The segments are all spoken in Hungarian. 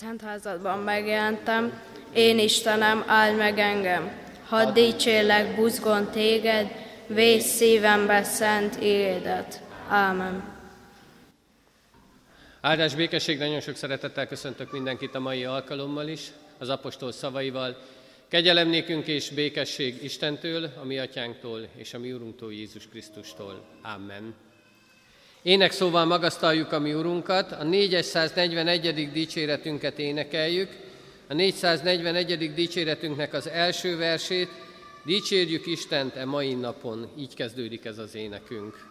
Szent házadban megjelentem, én Istenem, áld meg engem, hadd dicsérlek buzgon téged, vész szívembe szent édet. Ámen. Áldás békesség, nagyon sok szeretettel köszöntök mindenkit a mai alkalommal is, az apostol szavaival. Kegyelem nékünk és békesség Istentől, a mi atyánktól és a mi Urunktól Jézus Krisztustól. Amen. Ének szóval magasztaljuk a mi Urunkat, a 441. dicséretünket énekeljük, a 441. dicséretünknek az első versét, Dicsérjük Istent e mai napon, így kezdődik ez az énekünk.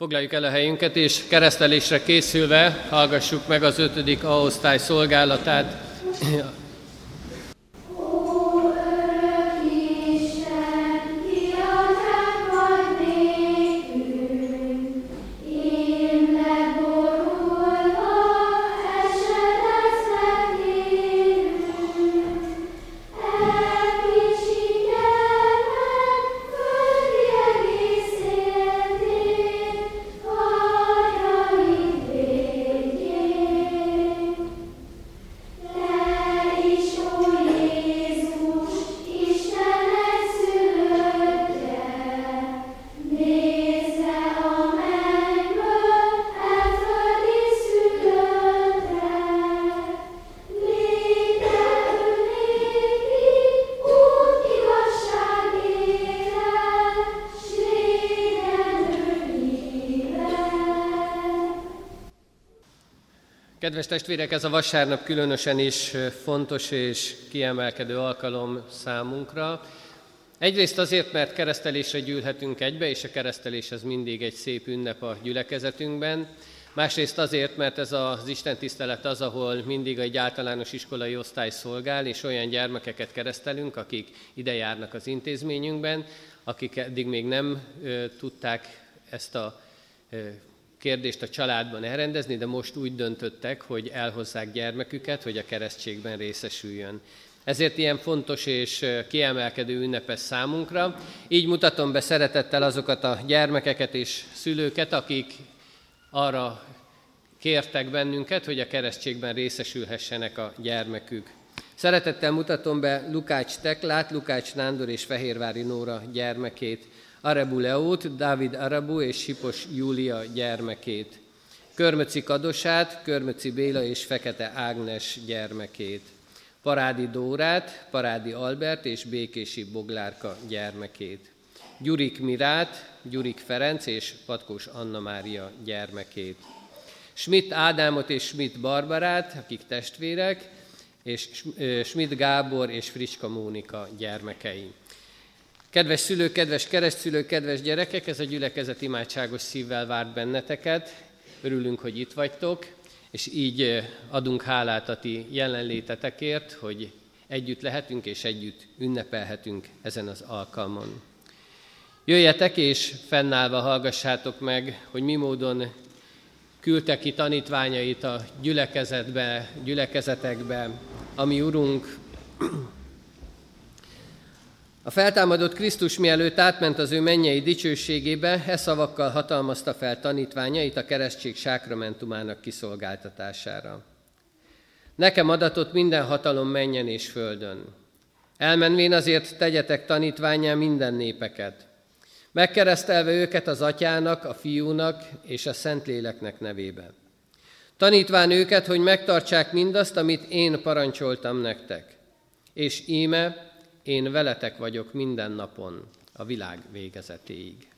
Foglaljuk el a helyünket, és keresztelésre készülve hallgassuk meg az ötödik A-osztály szolgálatát. Testvérek, ez a vasárnap különösen is fontos és kiemelkedő alkalom számunkra. Egyrészt azért, mert keresztelésre gyűlhetünk egybe, és a keresztelés az mindig egy szép ünnep a gyülekezetünkben. Másrészt azért, mert ez az Isten tisztelet az, ahol mindig egy általános iskolai osztály szolgál, és olyan gyermekeket keresztelünk, akik ide járnak az intézményünkben, akik eddig még nem ö, tudták ezt a ö, kérdést a családban elrendezni, de most úgy döntöttek, hogy elhozzák gyermeküket, hogy a keresztségben részesüljön. Ezért ilyen fontos és kiemelkedő ünnepes számunkra. Így mutatom be szeretettel azokat a gyermekeket és szülőket, akik arra kértek bennünket, hogy a keresztségben részesülhessenek a gyermekük. Szeretettel mutatom be Lukács Teklát, Lukács Nándor és Fehérvári Nóra gyermekét. Arebu Leót, Dávid Arabu és Sipos Júlia gyermekét, Körmöci Kadosát, Körmöci Béla és Fekete Ágnes gyermekét, Parádi Dórát, Parádi Albert és Békési Boglárka gyermekét, Gyurik Mirát, Gyurik Ferenc és Patkós Anna Mária gyermekét, Schmidt Ádámot és Schmidt Barbarát, akik testvérek, és Schmidt Gábor és Friska Mónika gyermekei. Kedves szülők, kedves keresztszülők, kedves gyerekek, ez a gyülekezet imádságos szívvel várt benneteket. Örülünk, hogy itt vagytok, és így eh, adunk hálát a ti jelenlétetekért, hogy együtt lehetünk és együtt ünnepelhetünk ezen az alkalmon. Jöjjetek és fennállva hallgassátok meg, hogy mi módon küldte ki tanítványait a gyülekezetbe, gyülekezetekbe, ami Urunk a feltámadott Krisztus mielőtt átment az ő mennyei dicsőségébe, e szavakkal hatalmazta fel tanítványait a keresztség sákramentumának kiszolgáltatására. Nekem adatott minden hatalom menjen és földön. Elmenvén azért tegyetek tanítványá minden népeket, megkeresztelve őket az atyának, a fiúnak és a Szentléleknek nevébe, tanítván őket, hogy megtartsák mindazt, amit én parancsoltam nektek. És íme, én veletek vagyok minden napon, a világ végezetéig.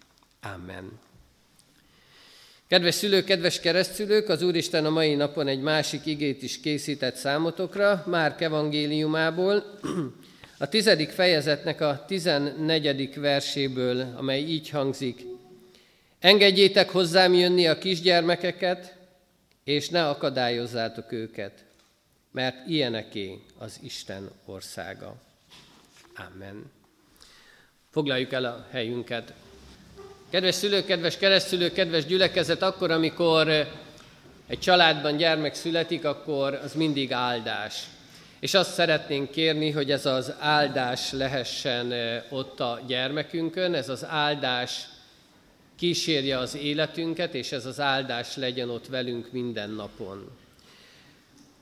Amen. Kedves szülők, kedves keresztülők, az Úristen a mai napon egy másik igét is készített számotokra, Márk evangéliumából, a tizedik fejezetnek a tizennegyedik verséből, amely így hangzik. Engedjétek hozzám jönni a kisgyermekeket, és ne akadályozzátok őket, mert ilyeneké az Isten országa. Amen. Foglaljuk el a helyünket. Kedves szülők, kedves keresztülők, kedves gyülekezet, akkor, amikor egy családban gyermek születik, akkor az mindig áldás. És azt szeretnénk kérni, hogy ez az áldás lehessen ott a gyermekünkön, ez az áldás kísérje az életünket, és ez az áldás legyen ott velünk minden napon.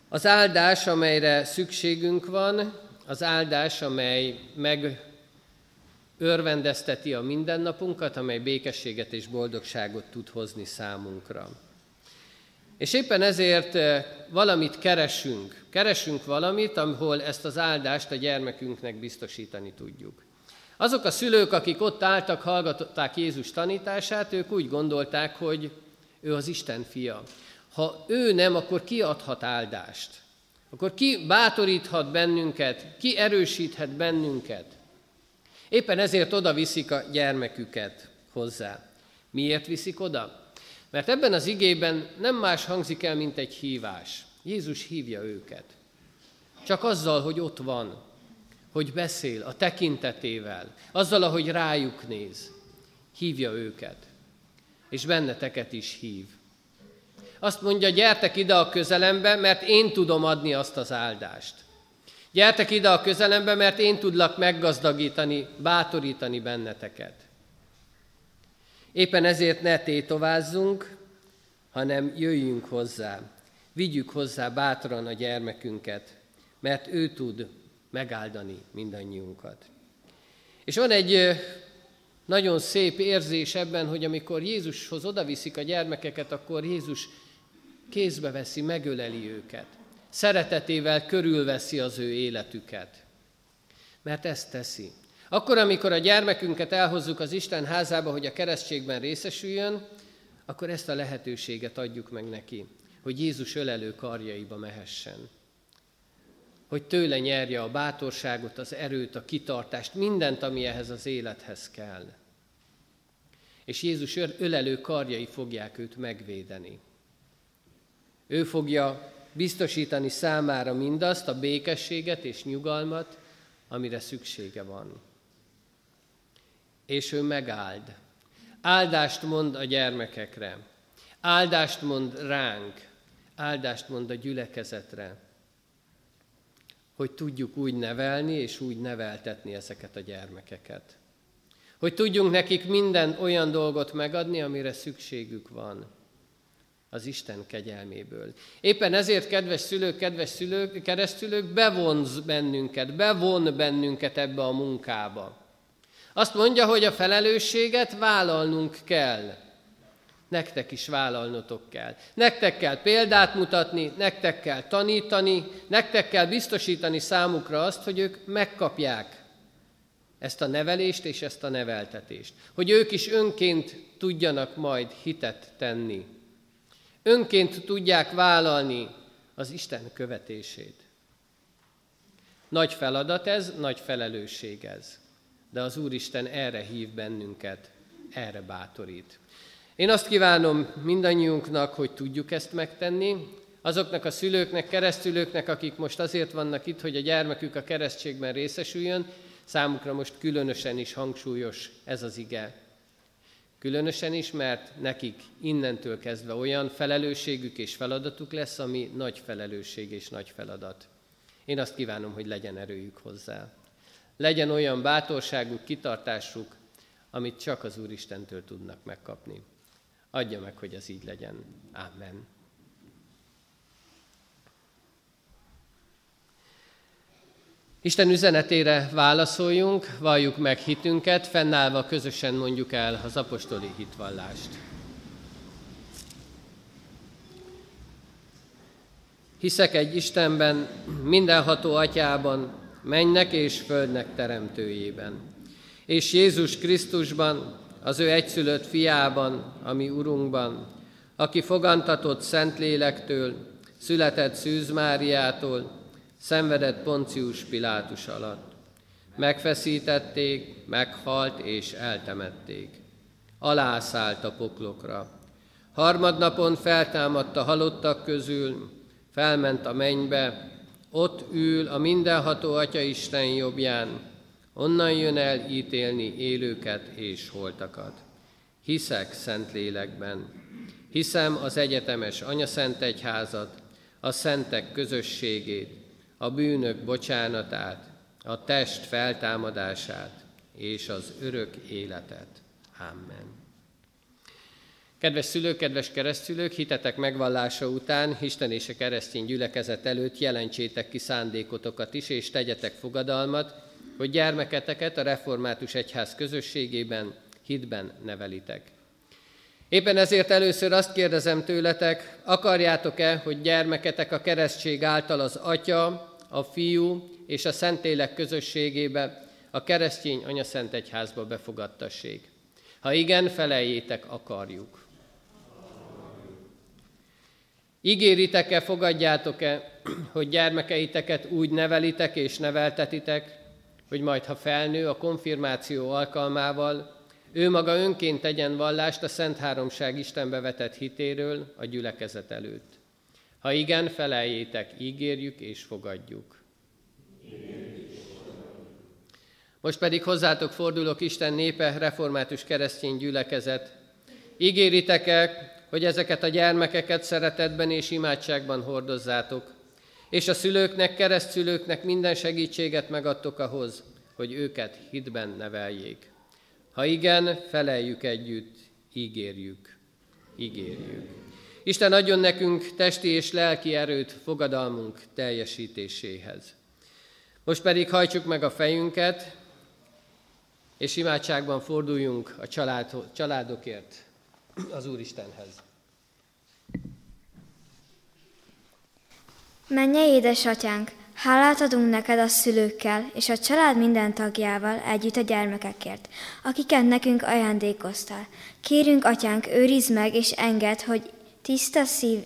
Az áldás, amelyre szükségünk van, az áldás, amely meg örvendezteti a mindennapunkat, amely békességet és boldogságot tud hozni számunkra. És éppen ezért eh, valamit keresünk. Keresünk valamit, ahol ezt az áldást a gyermekünknek biztosítani tudjuk. Azok a szülők, akik ott álltak, hallgatották Jézus tanítását, ők úgy gondolták, hogy ő az Isten fia. Ha ő nem, akkor ki adhat áldást? Akkor ki bátoríthat bennünket, ki erősíthet bennünket? Éppen ezért oda viszik a gyermeküket hozzá. Miért viszik oda? Mert ebben az igében nem más hangzik el, mint egy hívás. Jézus hívja őket. Csak azzal, hogy ott van, hogy beszél a tekintetével, azzal, ahogy rájuk néz, hívja őket. És benneteket is hív. Azt mondja, gyertek ide a közelembe, mert én tudom adni azt az áldást. Gyertek ide a közelembe, mert én tudlak meggazdagítani, bátorítani benneteket. Éppen ezért ne tétovázzunk, hanem jöjjünk hozzá, vigyük hozzá bátran a gyermekünket, mert ő tud megáldani mindannyiunkat. És van egy nagyon szép érzés ebben, hogy amikor Jézushoz odaviszik a gyermekeket, akkor Jézus kézbe veszi, megöleli őket szeretetével körülveszi az ő életüket. Mert ezt teszi. Akkor, amikor a gyermekünket elhozzuk az Isten házába, hogy a keresztségben részesüljön, akkor ezt a lehetőséget adjuk meg neki, hogy Jézus ölelő karjaiba mehessen. Hogy tőle nyerje a bátorságot, az erőt, a kitartást, mindent, ami ehhez az élethez kell. És Jézus ölelő karjai fogják őt megvédeni. Ő fogja biztosítani számára mindazt, a békességet és nyugalmat, amire szüksége van. És ő megáld. Áldást mond a gyermekekre, áldást mond ránk, áldást mond a gyülekezetre, hogy tudjuk úgy nevelni és úgy neveltetni ezeket a gyermekeket. Hogy tudjunk nekik minden olyan dolgot megadni, amire szükségük van az Isten kegyelméből. Éppen ezért, kedves szülők, kedves szülők, keresztülők, bevonz bennünket, bevon bennünket ebbe a munkába. Azt mondja, hogy a felelősséget vállalnunk kell. Nektek is vállalnotok kell. Nektek kell példát mutatni, nektek kell tanítani, nektek kell biztosítani számukra azt, hogy ők megkapják ezt a nevelést és ezt a neveltetést. Hogy ők is önként tudjanak majd hitet tenni önként tudják vállalni az Isten követését. Nagy feladat ez, nagy felelősség ez, de az Úristen erre hív bennünket, erre bátorít. Én azt kívánom mindannyiunknak, hogy tudjuk ezt megtenni, azoknak a szülőknek, keresztülőknek, akik most azért vannak itt, hogy a gyermekük a keresztségben részesüljön, számukra most különösen is hangsúlyos ez az ige. Különösen is, mert nekik innentől kezdve olyan felelősségük és feladatuk lesz, ami nagy felelősség és nagy feladat. Én azt kívánom, hogy legyen erőjük hozzá. Legyen olyan bátorságuk, kitartásuk, amit csak az Úristentől tudnak megkapni. Adja meg, hogy ez így legyen. Amen. Isten üzenetére válaszoljunk, valljuk meg hitünket, fennállva közösen mondjuk el az apostoli hitvallást. Hiszek egy Istenben, mindenható atyában, mennek és földnek teremtőjében. És Jézus Krisztusban, az ő egyszülött fiában, ami Urunkban, aki fogantatott Szentlélektől, született Szűz Máriától, szenvedett Poncius Pilátus alatt. Megfeszítették, meghalt és eltemették. Alászállt a poklokra. Harmadnapon feltámadt a halottak közül, felment a mennybe, ott ül a mindenható Atya Isten jobbján, onnan jön el ítélni élőket és holtakat. Hiszek szent lélekben, hiszem az egyetemes Anya Szent Egyházat, a szentek közösségét, a bűnök bocsánatát, a test feltámadását és az örök életet. Amen. Kedves szülők, kedves keresztülők, hitetek megvallása után Isten és a keresztény gyülekezet előtt jelentsétek ki szándékotokat is, és tegyetek fogadalmat, hogy gyermeketeket a református egyház közösségében, hitben nevelitek. Éppen ezért először azt kérdezem tőletek, akarjátok-e, hogy gyermeketek a keresztség által az Atya, a Fiú és a Szentlélek közösségébe, a keresztény Anya-Szent Egyházba befogadtassék? Ha igen, feleljétek, akarjuk. Ígéritek-e, fogadjátok-e, hogy gyermekeiteket úgy nevelitek és neveltetitek, hogy majd, ha felnő a konfirmáció alkalmával, ő maga önként tegyen vallást a Szent Háromság Istenbe vetett hitéről a gyülekezet előtt. Ha igen, feleljétek, ígérjük és fogadjuk. Most pedig hozzátok fordulok Isten népe, református keresztény gyülekezet. Ígéritek-e, hogy ezeket a gyermekeket szeretetben és imádságban hordozzátok, és a szülőknek, keresztszülőknek minden segítséget megadtok ahhoz, hogy őket hitben neveljék. Ha igen, feleljük együtt, ígérjük, ígérjük. Isten adjon nekünk testi és lelki erőt fogadalmunk teljesítéséhez. Most pedig hajtsuk meg a fejünket, és imádságban forduljunk a család, családokért az Úristenhez. Menje, édesatyánk, hálát adunk neked a szülőkkel és a család minden tagjával együtt a gyermekekért, akiket nekünk ajándékoztál. Kérünk, atyánk, őrizd meg és enged, hogy tiszta szív,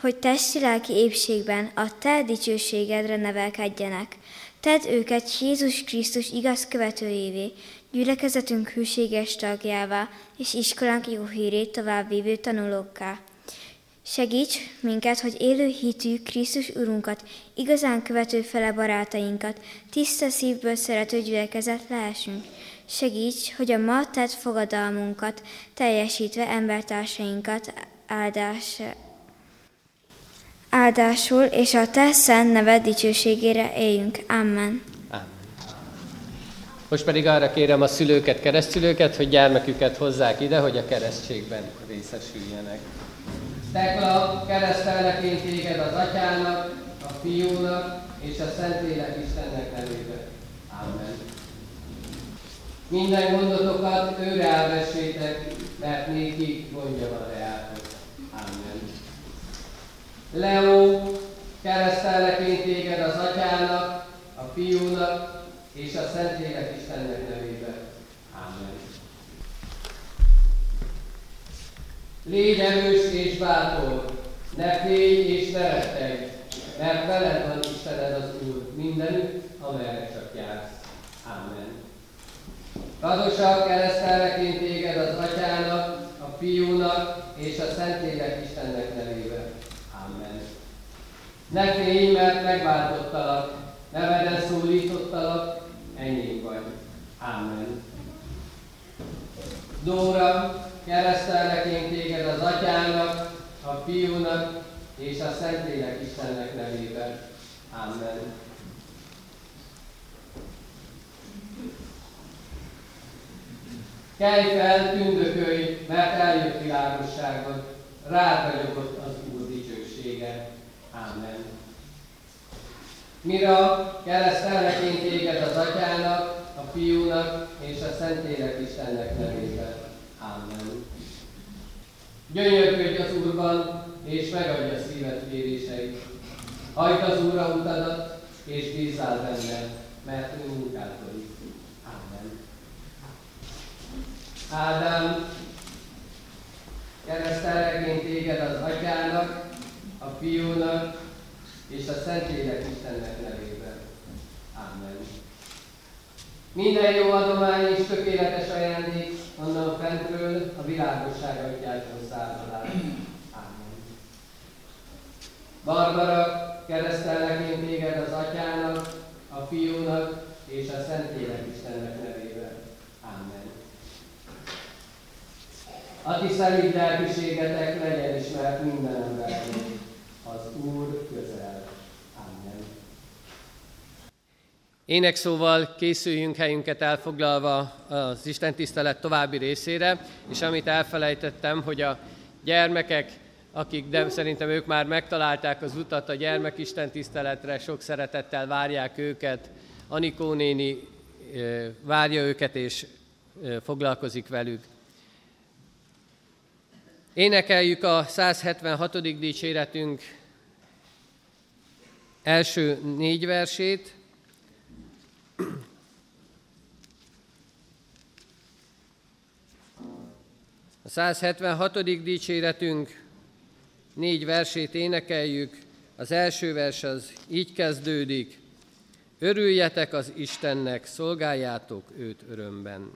hogy testi-lelki épségben a te dicsőségedre nevelkedjenek. Tedd őket Jézus Krisztus igaz követőjévé, gyülekezetünk hűséges tagjává, és iskolánk jó hírét továbbvívő tanulókká. Segíts minket, hogy élő hitű Krisztus Urunkat, igazán követő fele barátainkat, tiszta szívből szerető gyülekezet lehessünk. Segíts, hogy a ma tett fogadalmunkat teljesítve embertársainkat áldás, áldásul, és a te szent neved dicsőségére éljünk. Amen. Most pedig arra kérem a szülőket, keresztülőket, hogy gyermeküket hozzák ide, hogy a keresztségben részesüljenek. Tekla, keresztelnek én téged az atyának, a fiúnak és a Szentlélek Istennek nevében. Amen. Minden gondotokat őre elvessétek, mert néki mondja van reátok. Leo, keresztelnek én téged az atyának, a fiúnak és a Szentlélek Istennek nevében. Amen. Légy erős és bátor, ne félj és ne rettegj, mert veled van Istened az Úr mindenütt, amerre csak jársz. Amen. Radosak keresztelnek én téged az Atyának, a Fiúnak és a Szentlélek Istennek nevében. Ne félj, mert megváltottalak, neveden szólítottalak, enyém vagy. Amen. Dóra, keresztelnek én téged az atyának, a fiúnak és a Szentlélek Istennek nevében. Amen. Kelj fel, tündökölj, mert eljött világosságod, rád ragyogott az Úr dicsősége. Amen. Mira keresztelnek én téged az atyának, a fiúnak és a Szentlélek Istennek nevében. Amen. Gyönyörködj az Úrban, és megadja szíved kéréseit. Hagyd az Úrra utadat, és bízzál benne, mert ő munkálkodik. Amen. Ádám, keresztelek téged az atyának, a fiúnak és a Szentlélek Istennek nevében. Amen. Minden jó adomány és tökéletes ajándék onnan fentről a világosság atyától szárad Amen. Barbara, keresztellek én téged az atyának, a fiúnak és a Szentlélek Istennek nevében. Amen. A ti szelíd lelkiségetek legyen ismert minden embernek. Az Úr közel. Amen. Énekszóval készüljünk helyünket elfoglalva az Isten tisztelet további részére, és amit elfelejtettem, hogy a gyermekek akik de szerintem ők már megtalálták az utat a gyermekisten tiszteletre, sok szeretettel várják őket. Anikó néni várja őket és foglalkozik velük. Énekeljük a 176. dicséretünk első négy versét. A 176. dicséretünk négy versét énekeljük. Az első vers az így kezdődik. Örüljetek az Istennek, szolgáljátok őt örömben.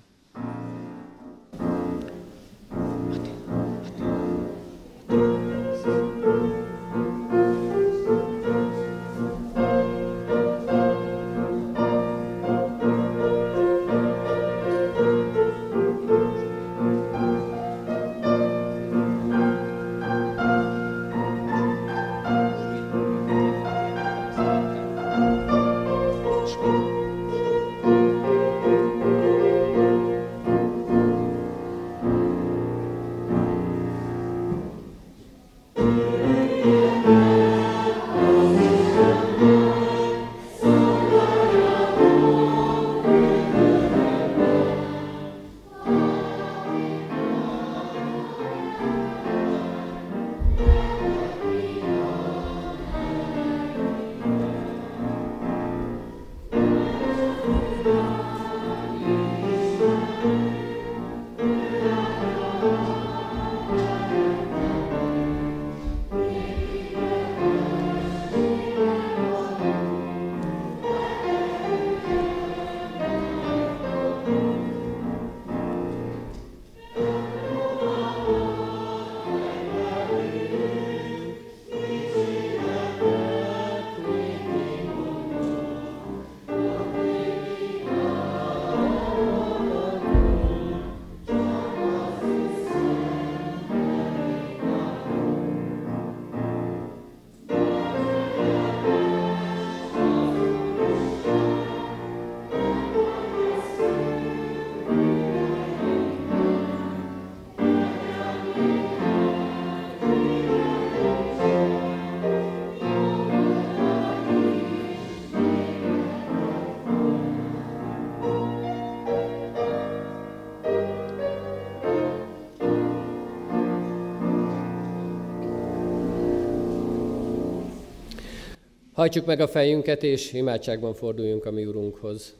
Hajtsuk meg a fejünket, és imádságban forduljunk a mi Urunkhoz.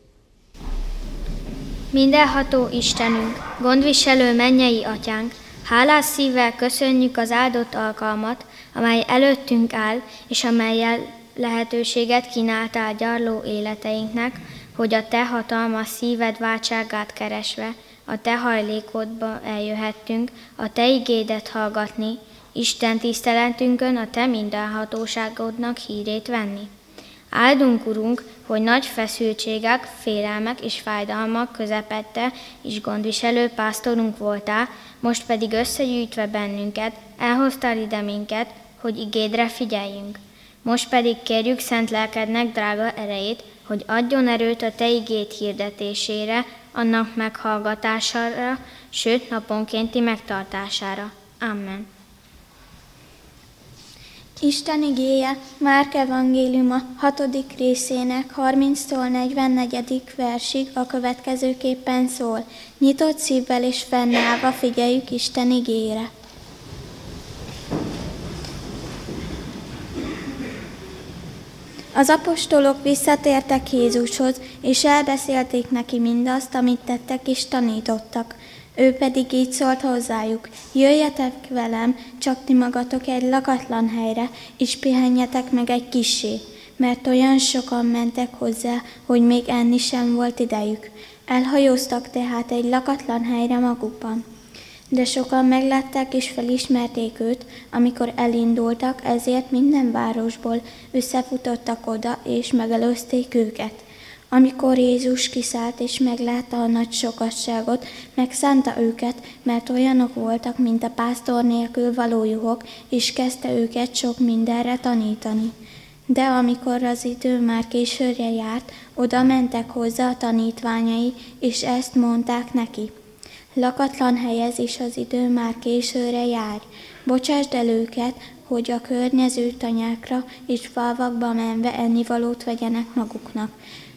Mindenható Istenünk, gondviselő mennyei atyánk, hálás szívvel köszönjük az áldott alkalmat, amely előttünk áll, és amelyel lehetőséget kínáltál gyarló életeinknek, hogy a Te hatalmas szíved váltságát keresve, a Te hajlékodba eljöhettünk, a Te igédet hallgatni, Isten tiszteletünkön a Te mindenhatóságodnak hírét venni. Áldunk, Urunk, hogy nagy feszültségek, félelmek és fájdalmak közepette is gondviselő pásztorunk voltál, most pedig összegyűjtve bennünket, elhoztál ide minket, hogy igédre figyeljünk. Most pedig kérjük szent lelkednek drága erejét, hogy adjon erőt a Te igét hirdetésére, annak meghallgatására, sőt naponkénti megtartására. Amen. Isten igéje Márk evangéliuma 6. részének 30-tól 44. versig a következőképpen szól. Nyitott szívvel és fennállva figyeljük Isten igére. – Az apostolok visszatértek Jézushoz, és elbeszélték neki mindazt, amit tettek és tanítottak. Ő pedig így szólt hozzájuk, jöjjetek velem, csak ti magatok egy lakatlan helyre, és pihenjetek meg egy kisé, mert olyan sokan mentek hozzá, hogy még enni sem volt idejük. Elhajóztak tehát egy lakatlan helyre magukban. De sokan meglátták és felismerték őt, amikor elindultak, ezért minden városból összefutottak oda, és megelőzték őket. Amikor Jézus kiszállt és meglátta a nagy sokasságot, megszánta őket, mert olyanok voltak, mint a pásztor nélkül való juhok, és kezdte őket sok mindenre tanítani. De amikor az idő már későre járt, oda mentek hozzá a tanítványai, és ezt mondták neki. Lakatlan helyez is az idő már későre jár. Bocsásd el őket, hogy a környező tanyákra és falvakba menve ennivalót vegyenek maguknak.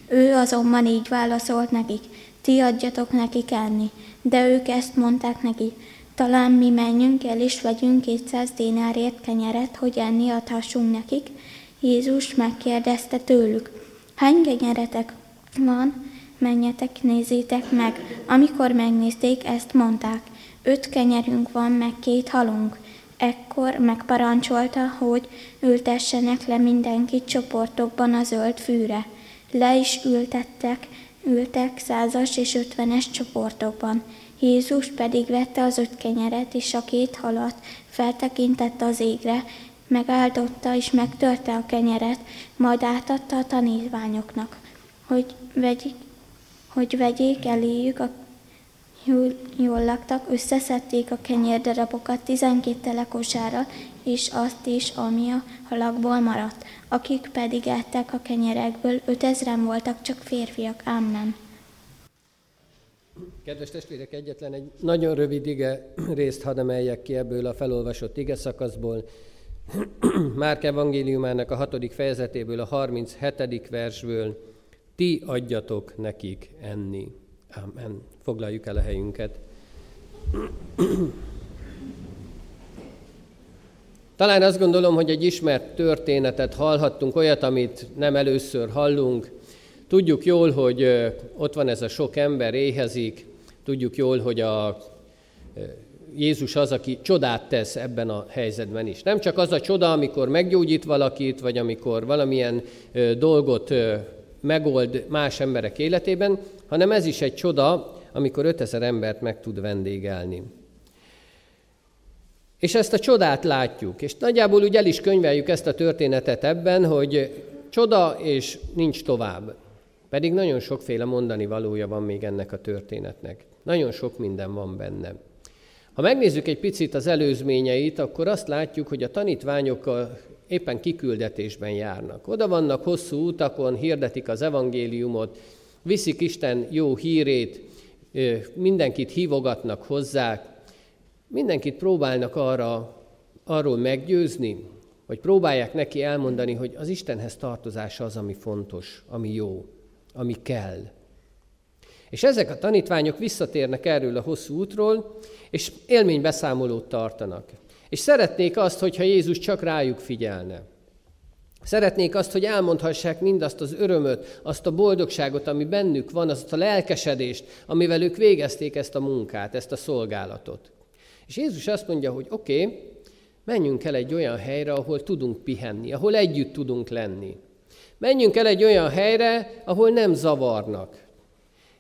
Ő azonban így válaszolt nekik, ti adjatok nekik enni. De ők ezt mondták neki, talán mi menjünk el és vegyünk 200 dénárért kenyeret, hogy enni adhassunk nekik. Jézus megkérdezte tőlük, hány kenyeretek van? Menjetek, nézzétek meg. Amikor megnézték, ezt mondták, öt kenyerünk van, meg két halunk. Ekkor megparancsolta, hogy ültessenek le mindenkit csoportokban a zöld fűre. Le is ültettek, ültek százas és ötvenes csoportokban. Jézus pedig vette az öt kenyeret és a két halat, feltekintette az égre, megáldotta és megtörte a kenyeret, majd átadta a tanítványoknak, hogy vegyék, hogy vegyék eléjük a jól, jól laktak, összeszedték a kenyérdarabokat tizenkét telekosára, és azt is, ami a halakból maradt. Akik pedig ettek a kenyerekből, ötezren voltak csak férfiak. Amen. Kedves testvérek, egyetlen egy nagyon rövid ige részt hadd emeljek ki ebből a felolvasott ige szakaszból. Márk evangéliumának a hatodik fejezetéből, a 37. versből, ti adjatok nekik enni. Amen. Foglaljuk el a helyünket. Talán azt gondolom, hogy egy ismert történetet hallhattunk, olyat, amit nem először hallunk. Tudjuk jól, hogy ott van ez a sok ember, éhezik, tudjuk jól, hogy a Jézus az, aki csodát tesz ebben a helyzetben is. Nem csak az a csoda, amikor meggyógyít valakit, vagy amikor valamilyen dolgot megold más emberek életében, hanem ez is egy csoda, amikor 5000 embert meg tud vendégelni. És ezt a csodát látjuk, és nagyjából úgy el is könyveljük ezt a történetet ebben, hogy csoda és nincs tovább. Pedig nagyon sokféle mondani valója van még ennek a történetnek. Nagyon sok minden van benne. Ha megnézzük egy picit az előzményeit, akkor azt látjuk, hogy a tanítványok éppen kiküldetésben járnak. Oda vannak hosszú utakon, hirdetik az evangéliumot, viszik Isten jó hírét, mindenkit hívogatnak hozzá, mindenkit próbálnak arra, arról meggyőzni, vagy próbálják neki elmondani, hogy az Istenhez tartozása az, ami fontos, ami jó, ami kell. És ezek a tanítványok visszatérnek erről a hosszú útról, és élménybeszámolót tartanak. És szeretnék azt, hogyha Jézus csak rájuk figyelne. Szeretnék azt, hogy elmondhassák mindazt az örömöt, azt a boldogságot, ami bennük van, azt a lelkesedést, amivel ők végezték ezt a munkát, ezt a szolgálatot. És Jézus azt mondja, hogy oké, okay, menjünk el egy olyan helyre, ahol tudunk pihenni, ahol együtt tudunk lenni. Menjünk el egy olyan helyre, ahol nem zavarnak.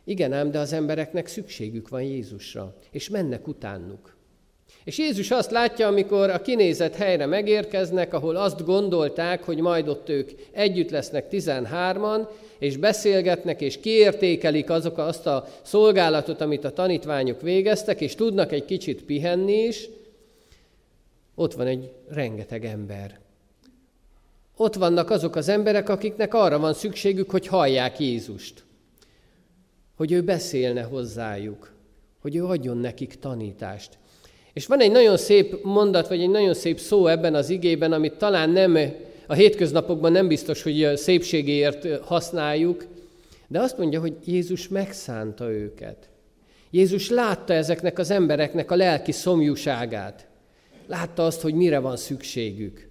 Igen ám, de az embereknek szükségük van Jézusra, és mennek utánuk. És Jézus azt látja, amikor a kinézett helyre megérkeznek, ahol azt gondolták, hogy majd ott ők együtt lesznek 13-an, és beszélgetnek, és kiértékelik azok azt a szolgálatot, amit a tanítványok végeztek, és tudnak egy kicsit pihenni is, ott van egy rengeteg ember. Ott vannak azok az emberek, akiknek arra van szükségük, hogy hallják Jézust. Hogy ő beszélne hozzájuk, hogy ő adjon nekik tanítást. És van egy nagyon szép mondat, vagy egy nagyon szép szó ebben az igében, amit talán nem a hétköznapokban nem biztos, hogy szépségéért használjuk, de azt mondja, hogy Jézus megszánta őket. Jézus látta ezeknek az embereknek a lelki szomjúságát. Látta azt, hogy mire van szükségük.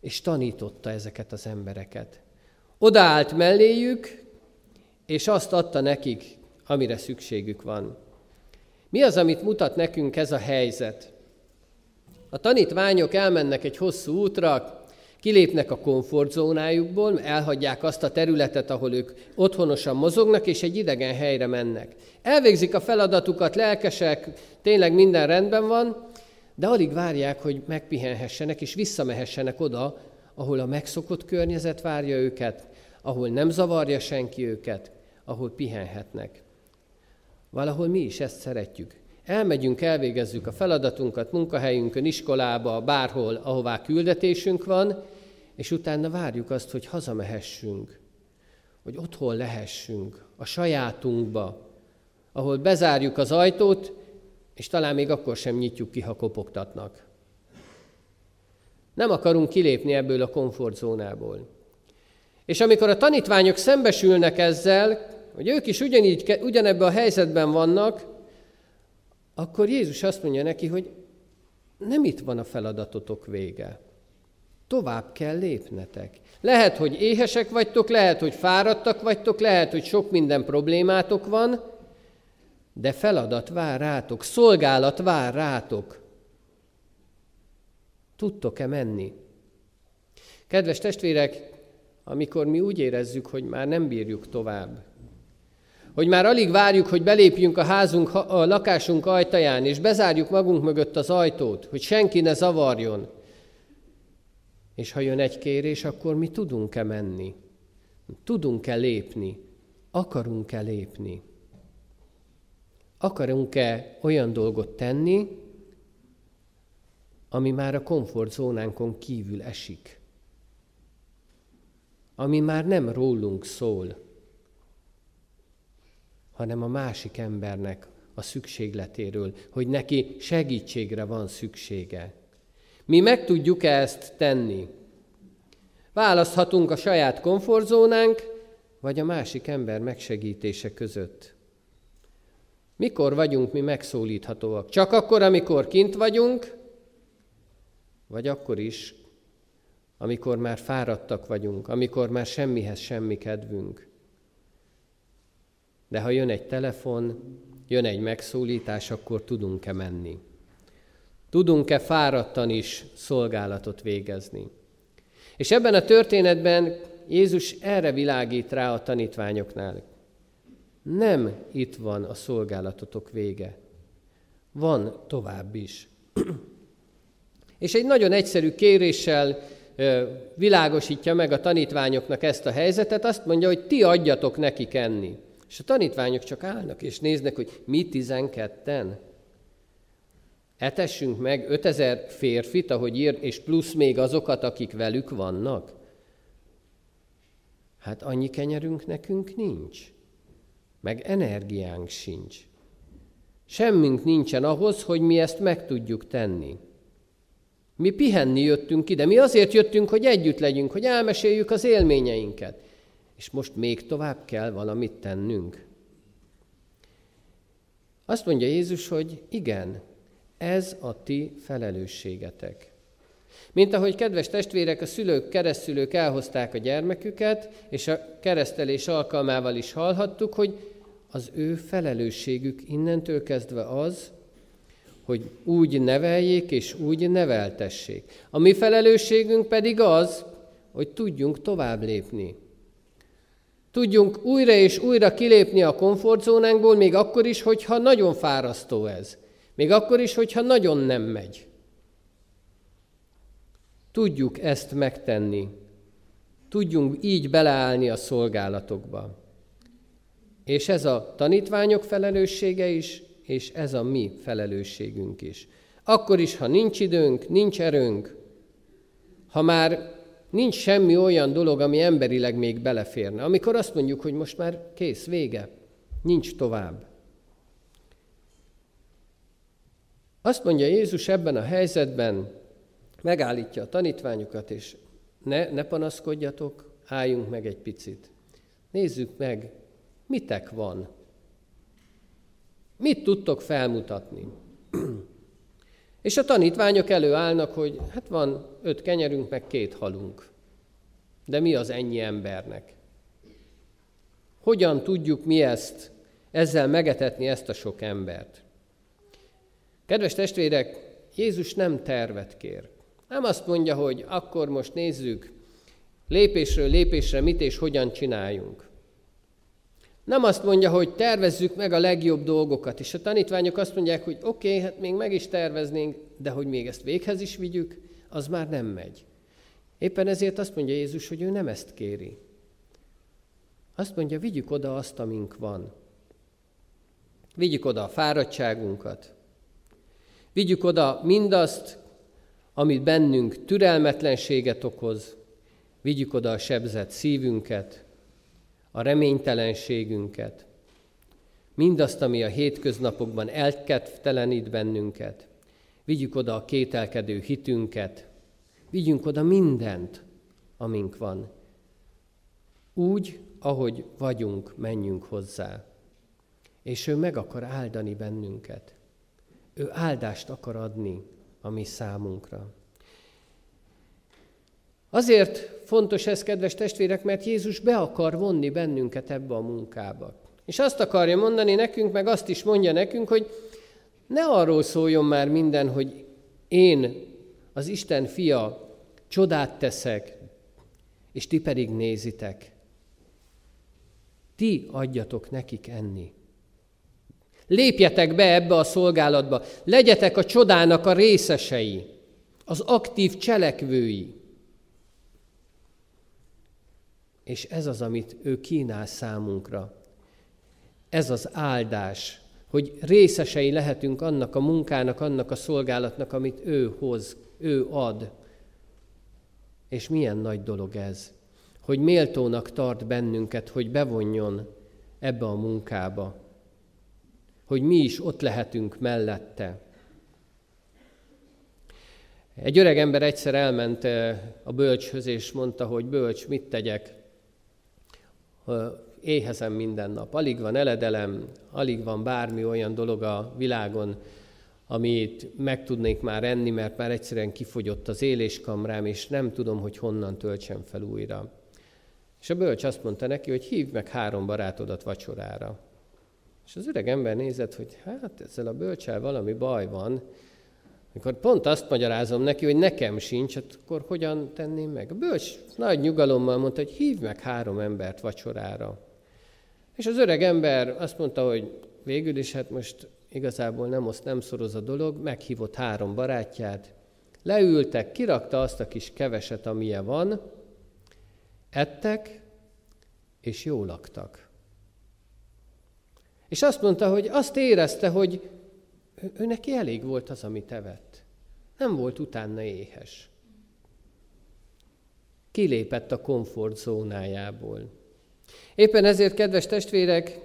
és tanította ezeket az embereket. Odaállt melléjük, és azt adta nekik, amire szükségük van. Mi az, amit mutat nekünk ez a helyzet? A tanítványok elmennek egy hosszú útra, kilépnek a komfortzónájukból, elhagyják azt a területet, ahol ők otthonosan mozognak, és egy idegen helyre mennek. Elvégzik a feladatukat, lelkesek, tényleg minden rendben van, de alig várják, hogy megpihenhessenek, és visszamehessenek oda, ahol a megszokott környezet várja őket, ahol nem zavarja senki őket, ahol pihenhetnek. Valahol mi is ezt szeretjük. Elmegyünk, elvégezzük a feladatunkat munkahelyünkön, iskolába, bárhol, ahová küldetésünk van, és utána várjuk azt, hogy hazamehessünk, hogy otthon lehessünk, a sajátunkba, ahol bezárjuk az ajtót, és talán még akkor sem nyitjuk ki, ha kopogtatnak. Nem akarunk kilépni ebből a komfortzónából. És amikor a tanítványok szembesülnek ezzel, hogy ők is ugyanígy, ugyanebben a helyzetben vannak, akkor Jézus azt mondja neki, hogy nem itt van a feladatotok vége. Tovább kell lépnetek. Lehet, hogy éhesek vagytok, lehet, hogy fáradtak vagytok, lehet, hogy sok minden problémátok van, de feladat vár rátok, szolgálat vár rátok. Tudtok-e menni? Kedves testvérek, amikor mi úgy érezzük, hogy már nem bírjuk tovább, hogy már alig várjuk, hogy belépjünk a házunk, a lakásunk ajtaján, és bezárjuk magunk mögött az ajtót, hogy senki ne zavarjon. És ha jön egy kérés, akkor mi tudunk-e menni? Tudunk-e lépni? Akarunk-e lépni? Akarunk-e olyan dolgot tenni, ami már a komfortzónánkon kívül esik? Ami már nem rólunk szól, hanem a másik embernek a szükségletéről, hogy neki segítségre van szüksége. Mi meg tudjuk ezt tenni? Választhatunk a saját komfortzónánk, vagy a másik ember megsegítése között. Mikor vagyunk mi megszólíthatóak? Csak akkor, amikor kint vagyunk, vagy akkor is, amikor már fáradtak vagyunk, amikor már semmihez semmi kedvünk. De ha jön egy telefon, jön egy megszólítás, akkor tudunk-e menni? Tudunk-e fáradtan is szolgálatot végezni? És ebben a történetben Jézus erre világít rá a tanítványoknál. Nem itt van a szolgálatotok vége. Van tovább is. És egy nagyon egyszerű kéréssel világosítja meg a tanítványoknak ezt a helyzetet, azt mondja, hogy ti adjatok nekik enni. És a tanítványok csak állnak és néznek, hogy mi tizenketten. Etessünk meg 5000 férfit, ahogy ír, és plusz még azokat, akik velük vannak. Hát annyi kenyerünk nekünk nincs meg energiánk sincs. Semmink nincsen ahhoz, hogy mi ezt meg tudjuk tenni. Mi pihenni jöttünk ide, mi azért jöttünk, hogy együtt legyünk, hogy elmeséljük az élményeinket. És most még tovább kell valamit tennünk. Azt mondja Jézus, hogy igen, ez a ti felelősségetek. Mint ahogy kedves testvérek, a szülők, keresztülők elhozták a gyermeküket, és a keresztelés alkalmával is hallhattuk, hogy az ő felelősségük innentől kezdve az, hogy úgy neveljék és úgy neveltessék. A mi felelősségünk pedig az, hogy tudjunk tovább lépni. Tudjunk újra és újra kilépni a komfortzónánkból, még akkor is, hogyha nagyon fárasztó ez. Még akkor is, hogyha nagyon nem megy. Tudjuk ezt megtenni. Tudjunk így beleállni a szolgálatokba. És ez a tanítványok felelőssége is, és ez a mi felelősségünk is. Akkor is, ha nincs időnk, nincs erőnk, ha már nincs semmi olyan dolog, ami emberileg még beleférne, amikor azt mondjuk, hogy most már kész, vége, nincs tovább. Azt mondja Jézus ebben a helyzetben, megállítja a tanítványokat, és ne, ne panaszkodjatok, álljunk meg egy picit. Nézzük meg, mitek van? Mit tudtok felmutatni? És a tanítványok előállnak, hogy hát van öt kenyerünk, meg két halunk. De mi az ennyi embernek? Hogyan tudjuk mi ezt, ezzel megetetni ezt a sok embert? Kedves testvérek, Jézus nem tervet kér. Nem azt mondja, hogy akkor most nézzük lépésről lépésre mit és hogyan csináljunk. Nem azt mondja, hogy tervezzük meg a legjobb dolgokat, és a tanítványok azt mondják, hogy oké, okay, hát még meg is terveznénk, de hogy még ezt véghez is vigyük, az már nem megy. Éppen ezért azt mondja Jézus, hogy ő nem ezt kéri. Azt mondja, vigyük oda azt, amink van. Vigyük oda a fáradtságunkat. Vigyük oda mindazt, amit bennünk türelmetlenséget okoz. Vigyük oda a sebzett szívünket, a reménytelenségünket, mindazt, ami a hétköznapokban elkedvtelenít bennünket. Vigyük oda a kételkedő hitünket, vigyünk oda mindent, amink van. Úgy, ahogy vagyunk, menjünk hozzá. És ő meg akar áldani bennünket. Ő áldást akar adni a mi számunkra. Azért fontos ez, kedves testvérek, mert Jézus be akar vonni bennünket ebbe a munkába. És azt akarja mondani nekünk, meg azt is mondja nekünk, hogy ne arról szóljon már minden, hogy én, az Isten fia, csodát teszek, és ti pedig nézitek. Ti adjatok nekik enni. Lépjetek be ebbe a szolgálatba, legyetek a csodának a részesei, az aktív cselekvői. És ez az, amit ő kínál számunkra. Ez az áldás, hogy részesei lehetünk annak a munkának, annak a szolgálatnak, amit ő hoz, ő ad. És milyen nagy dolog ez, hogy méltónak tart bennünket, hogy bevonjon ebbe a munkába, hogy mi is ott lehetünk mellette. Egy öreg ember egyszer elment eh, a bölcshöz, és mondta, hogy bölcs, mit tegyek? Éhezem minden nap, alig van eledelem, alig van bármi olyan dolog a világon, amit meg tudnék már enni, mert már egyszerűen kifogyott az éléskamrám, és nem tudom, hogy honnan töltsem fel újra. És a bölcs azt mondta neki, hogy hívd meg három barátodat vacsorára. És az öreg ember nézett, hogy hát ezzel a bölcsel valami baj van, amikor pont azt magyarázom neki, hogy nekem sincs, hát akkor hogyan tenném meg? A bölcs nagy nyugalommal mondta, hogy hívd meg három embert vacsorára. És az öreg ember azt mondta, hogy végül is hát most igazából nem oszt, nem szoroz a dolog, meghívott három barátját, leültek, kirakta azt a kis keveset, amilyen van, ettek, és jól laktak. És azt mondta, hogy azt érezte, hogy ő neki elég volt az, amit evett. Nem volt utána éhes. Kilépett a komfortzónájából. Éppen ezért, kedves testvérek,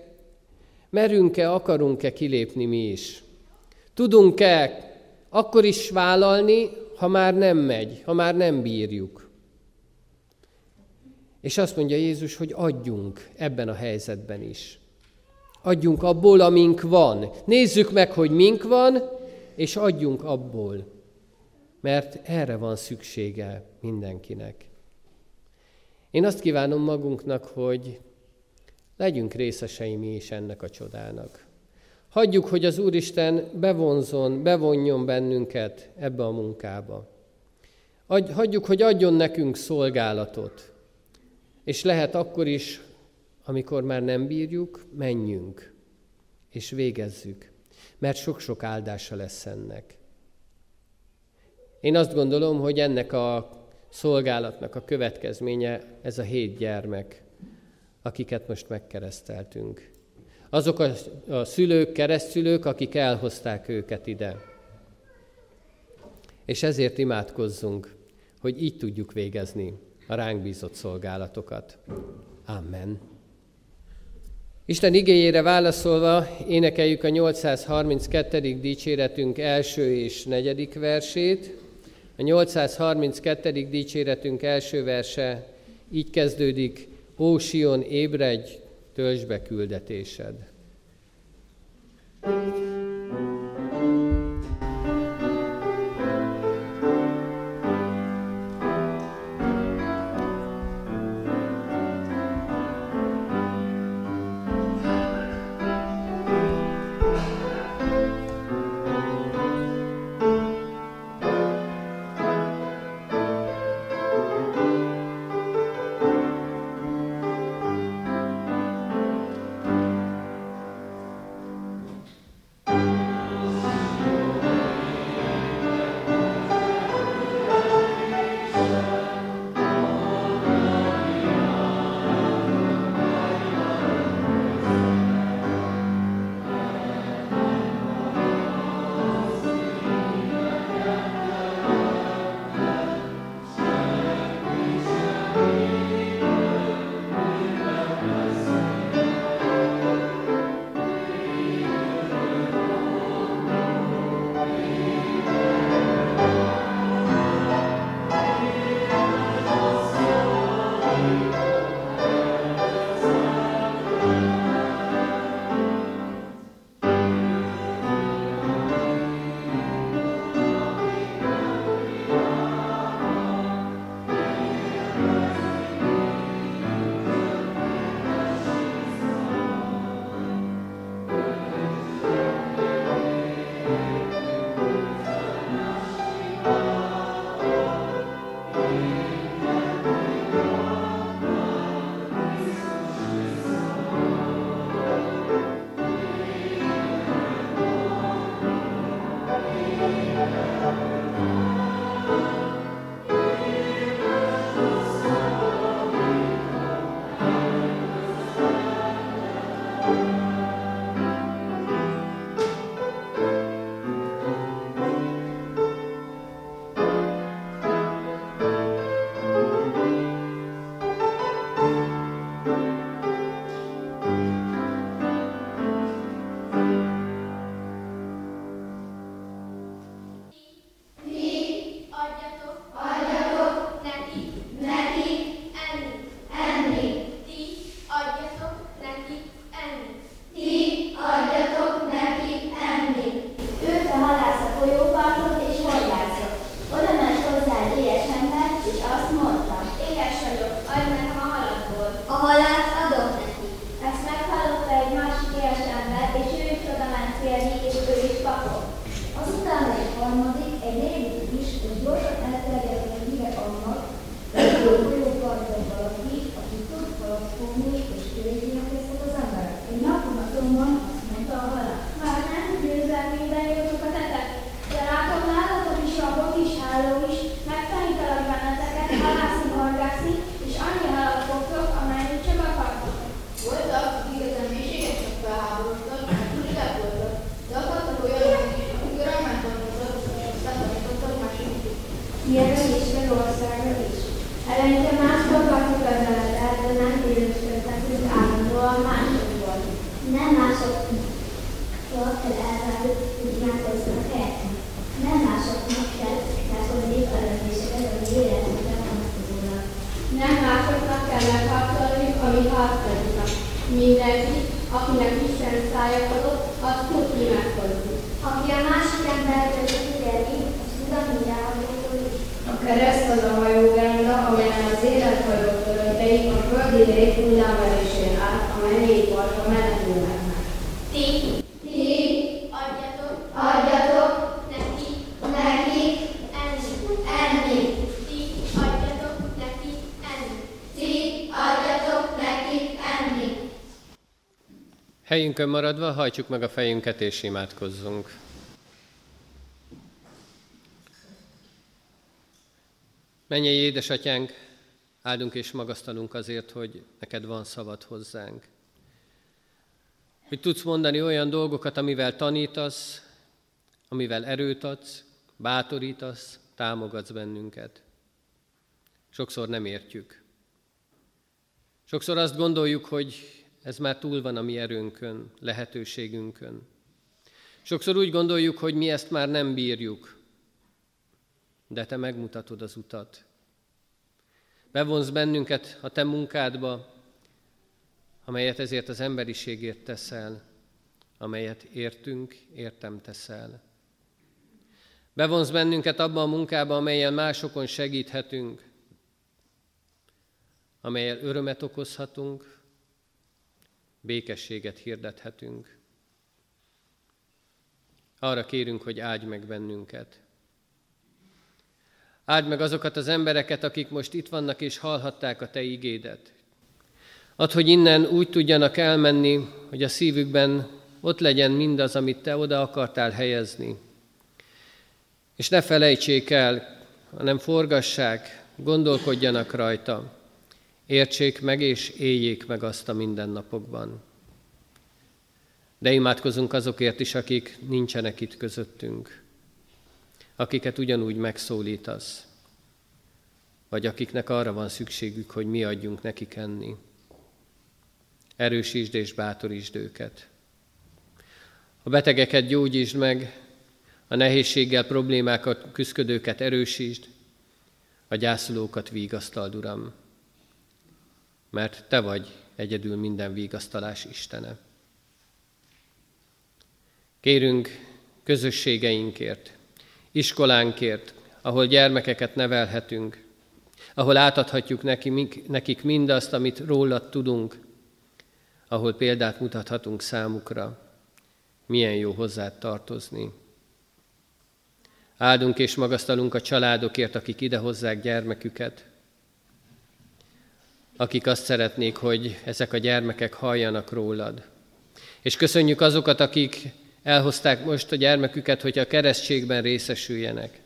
merünk-e, akarunk-e kilépni mi is? Tudunk-e akkor is vállalni, ha már nem megy, ha már nem bírjuk? És azt mondja Jézus, hogy adjunk ebben a helyzetben is. Adjunk abból, amink van. Nézzük meg, hogy mink van, és adjunk abból. Mert erre van szüksége mindenkinek. Én azt kívánom magunknak, hogy legyünk részesei mi is ennek a csodának. Hagyjuk, hogy az Úristen bevonzon, bevonjon bennünket ebbe a munkába. Hagyjuk, hogy adjon nekünk szolgálatot. És lehet akkor is, amikor már nem bírjuk, menjünk, és végezzük, mert sok-sok áldása lesz ennek. Én azt gondolom, hogy ennek a szolgálatnak a következménye ez a hét gyermek, akiket most megkereszteltünk. Azok a, a szülők, keresztülők, akik elhozták őket ide. És ezért imádkozzunk, hogy így tudjuk végezni a ránk bízott szolgálatokat. Amen. Isten igényére válaszolva énekeljük a 832. dicséretünk első és negyedik versét. A 832. dicséretünk első verse így kezdődik, Ó Sion, ébredj, töltsd be küldetésed. thank you Helyünkön maradva hajtsuk meg a fejünket és imádkozzunk. Menjél, édesatyánk, áldunk és magasztalunk azért, hogy neked van szavad hozzánk. Hogy tudsz mondani olyan dolgokat, amivel tanítasz, amivel erőt adsz, bátorítasz, támogatsz bennünket. Sokszor nem értjük. Sokszor azt gondoljuk, hogy ez már túl van a mi erőnkön, lehetőségünkön. Sokszor úgy gondoljuk, hogy mi ezt már nem bírjuk, de te megmutatod az utat. Bevonz bennünket a te munkádba, amelyet ezért az emberiségért teszel, amelyet értünk, értem teszel. Bevonz bennünket abba a munkába, amelyen másokon segíthetünk, amelyel örömet okozhatunk, békességet hirdethetünk. Arra kérünk, hogy áldj meg bennünket. Áld meg azokat az embereket, akik most itt vannak és hallhatták a Te igédet. Add, hogy innen úgy tudjanak elmenni, hogy a szívükben ott legyen mindaz, amit Te oda akartál helyezni. És ne felejtsék el, hanem forgassák, gondolkodjanak rajta, értsék meg és éljék meg azt a mindennapokban. De imádkozunk azokért is, akik nincsenek itt közöttünk akiket ugyanúgy megszólítasz, vagy akiknek arra van szükségük, hogy mi adjunk nekik enni. Erősítsd és bátorítsd őket. A betegeket gyógyítsd meg, a nehézséggel, problémákat küzdködőket erősítsd, a gyászolókat vigasztald, Uram, mert Te vagy egyedül minden vigasztalás Istene. Kérünk közösségeinkért, iskolánkért, ahol gyermekeket nevelhetünk, ahol átadhatjuk nekik mindazt, amit rólad tudunk, ahol példát mutathatunk számukra, milyen jó hozzád tartozni. Áldunk és magasztalunk a családokért, akik idehozzák gyermeküket, akik azt szeretnék, hogy ezek a gyermekek halljanak rólad. És köszönjük azokat, akik elhozták most a gyermeküket, hogy a keresztségben részesüljenek.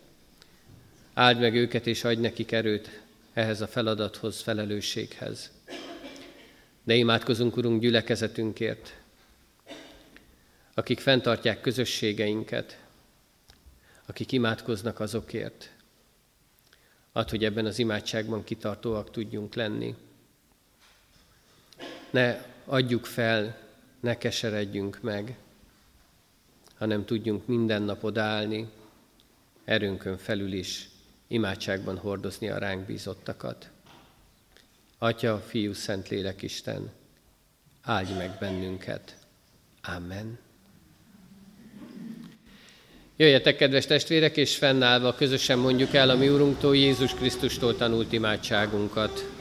Áld meg őket, és adj nekik erőt ehhez a feladathoz, felelősséghez. De imádkozunk, Urunk, gyülekezetünkért, akik fenntartják közösségeinket, akik imádkoznak azokért. Add, hogy ebben az imádságban kitartóak tudjunk lenni. Ne adjuk fel, ne keseredjünk meg, hanem tudjunk minden nap odállni, erőnkön felül is imádságban hordozni a ránk bízottakat. Atya, Fiú, Szent Lélek Isten, áldj meg bennünket. Amen. Jöjjetek, kedves testvérek, és fennállva közösen mondjuk el a mi Urunktól, Jézus Krisztustól tanult imádságunkat.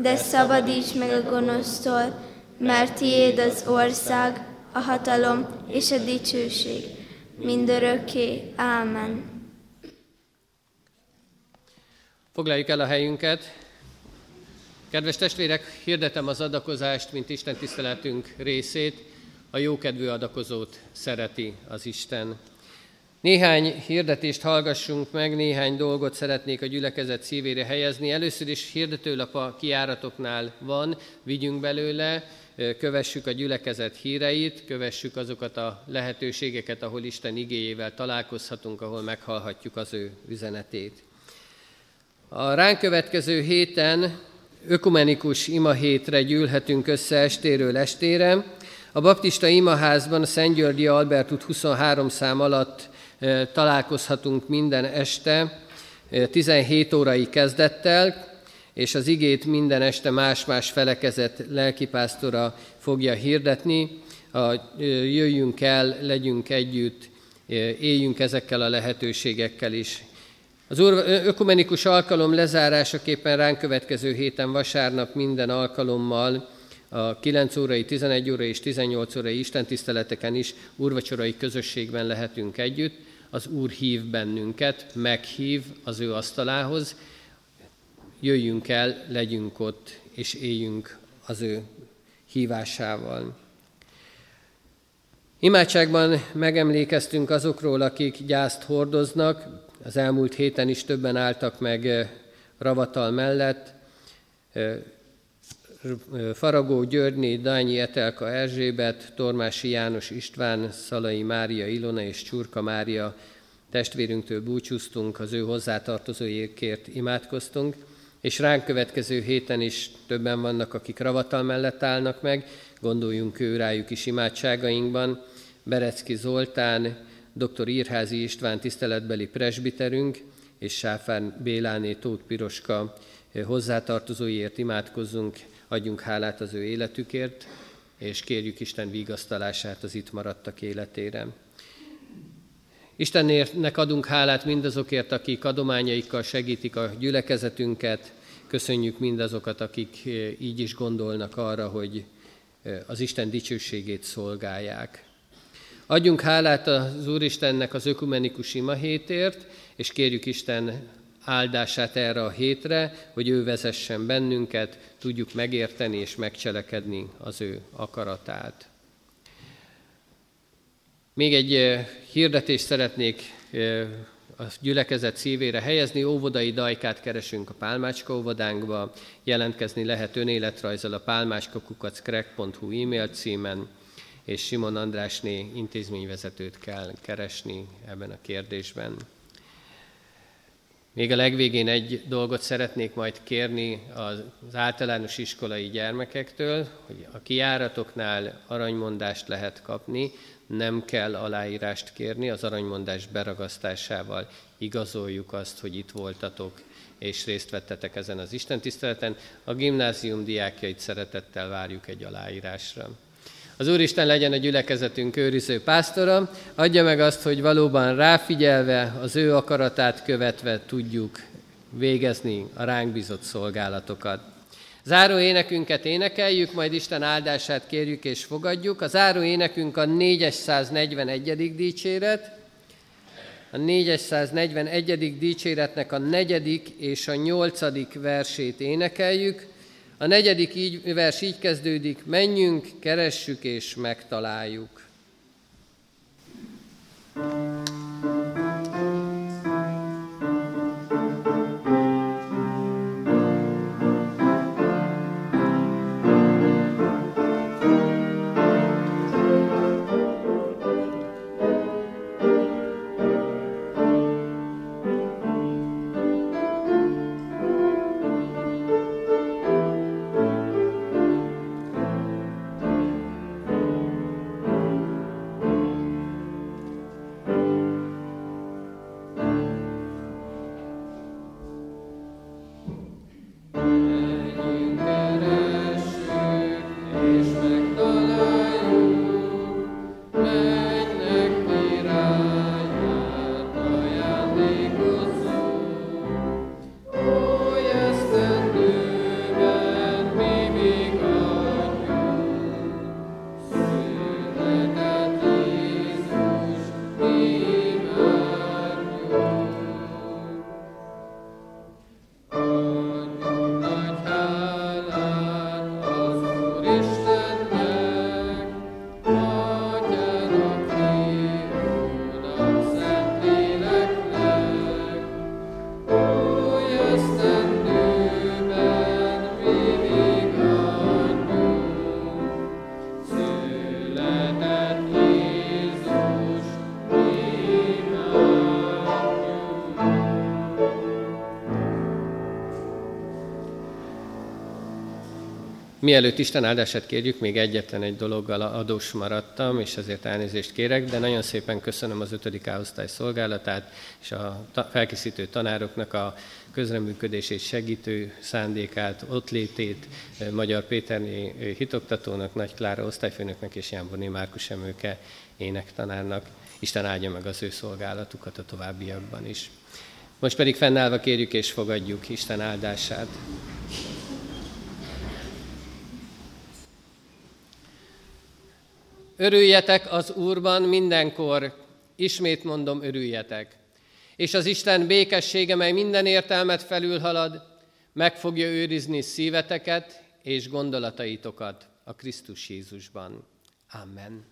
de szabadíts meg a gonosztól, mert tiéd az ország, a hatalom és a dicsőség, mindörökké. Ámen. Foglaljuk el a helyünket. Kedves testvérek, hirdetem az adakozást, mint Isten tiszteletünk részét. A jókedvű adakozót szereti az Isten. Néhány hirdetést hallgassunk meg, néhány dolgot szeretnék a gyülekezet szívére helyezni. Először is hirdetőlap a kiáratoknál van, vigyünk belőle, kövessük a gyülekezet híreit, kövessük azokat a lehetőségeket, ahol Isten igéjével találkozhatunk, ahol meghallhatjuk az ő üzenetét. A ránk következő héten ökumenikus imahétre gyűlhetünk össze estéről estére. A baptista imaházban a Szent Györgyi Albertut 23 szám alatt találkozhatunk minden este, 17 órai kezdettel, és az igét minden este más-más felekezett lelkipásztora fogja hirdetni. A, jöjjünk el, legyünk együtt, éljünk ezekkel a lehetőségekkel is. Az ökumenikus alkalom lezárásaképpen ránk következő héten vasárnap minden alkalommal a 9 órai, 11 órai és 18 órai istentiszteleteken is úrvacsorai közösségben lehetünk együtt. Az Úr hív bennünket, meghív az ő asztalához, jöjjünk el, legyünk ott, és éljünk az ő hívásával. Imádságban megemlékeztünk azokról, akik gyászt hordoznak. Az elmúlt héten is többen álltak meg eh, Ravatal mellett. Faragó Györgyné, Dányi Etelka Erzsébet, Tormási János István, Szalai Mária Ilona és Csurka Mária testvérünktől búcsúztunk, az ő hozzátartozóikért imádkoztunk és ránk következő héten is többen vannak, akik ravatal mellett állnak meg, gondoljunk ő rájuk is imádságainkban. Berecki Zoltán, dr. Írházi István tiszteletbeli presbiterünk, és Sáfán Béláné Tóth Piroska hozzátartozóiért imádkozzunk, adjunk hálát az ő életükért, és kérjük Isten vigasztalását az itt maradtak életére. Istennek adunk hálát mindazokért, akik adományaikkal segítik a gyülekezetünket. Köszönjük mindazokat, akik eh, így is gondolnak arra, hogy eh, az Isten dicsőségét szolgálják. Adjunk hálát az Úristennek az ökumenikus ima hétért, és kérjük Isten áldását erre a hétre, hogy ő vezessen bennünket, tudjuk megérteni és megcselekedni az ő akaratát. Még egy hirdetést szeretnék a gyülekezet szívére helyezni. Óvodai dajkát keresünk a Pálmácska óvodánkba. Jelentkezni lehet önéletrajzal a pálmácskakukackrek.hu e-mail címen, és Simon Andrásné intézményvezetőt kell keresni ebben a kérdésben. Még a legvégén egy dolgot szeretnék majd kérni az általános iskolai gyermekektől, hogy a kiáratoknál aranymondást lehet kapni, nem kell aláírást kérni, az aranymondás beragasztásával igazoljuk azt, hogy itt voltatok és részt vettetek ezen az Isten tiszteleten. A gimnázium diákjait szeretettel várjuk egy aláírásra. Az Úristen legyen a gyülekezetünk őriző pásztora, adja meg azt, hogy valóban ráfigyelve, az ő akaratát követve tudjuk végezni a ránk bizott szolgálatokat. Záró énekünket énekeljük, majd Isten áldását kérjük és fogadjuk. A záró énekünk a 441. dicséret. A 441. dicséretnek a negyedik és a nyolcadik versét énekeljük. A negyedik így, vers így kezdődik, menjünk, keressük és megtaláljuk. Mielőtt Isten áldását kérjük, még egyetlen egy dologgal adós maradtam, és ezért elnézést kérek, de nagyon szépen köszönöm az 5. osztály szolgálatát és a felkészítő tanároknak a közreműködését, segítő szándékát, ott létét, Magyar Péterné hitoktatónak, Nagy Klára osztályfőnöknek és Jánborné Márkus Emőke énektanárnak. Isten áldja meg az ő szolgálatukat a továbbiakban is. Most pedig fennállva kérjük és fogadjuk Isten áldását. Örüljetek az Úrban mindenkor, ismét mondom, örüljetek. És az Isten békessége, mely minden értelmet felülhalad, meg fogja őrizni szíveteket és gondolataitokat a Krisztus Jézusban. Amen.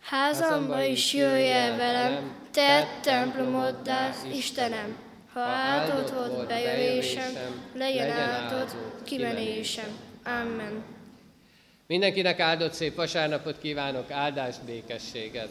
Házamba is jöjj el velem, te templomoddá, Istenem, ha áldott volt bejövésem, legyen áldott kimenésem. Amen. Mindenkinek áldott szép vasárnapot kívánok, áldást, békességet!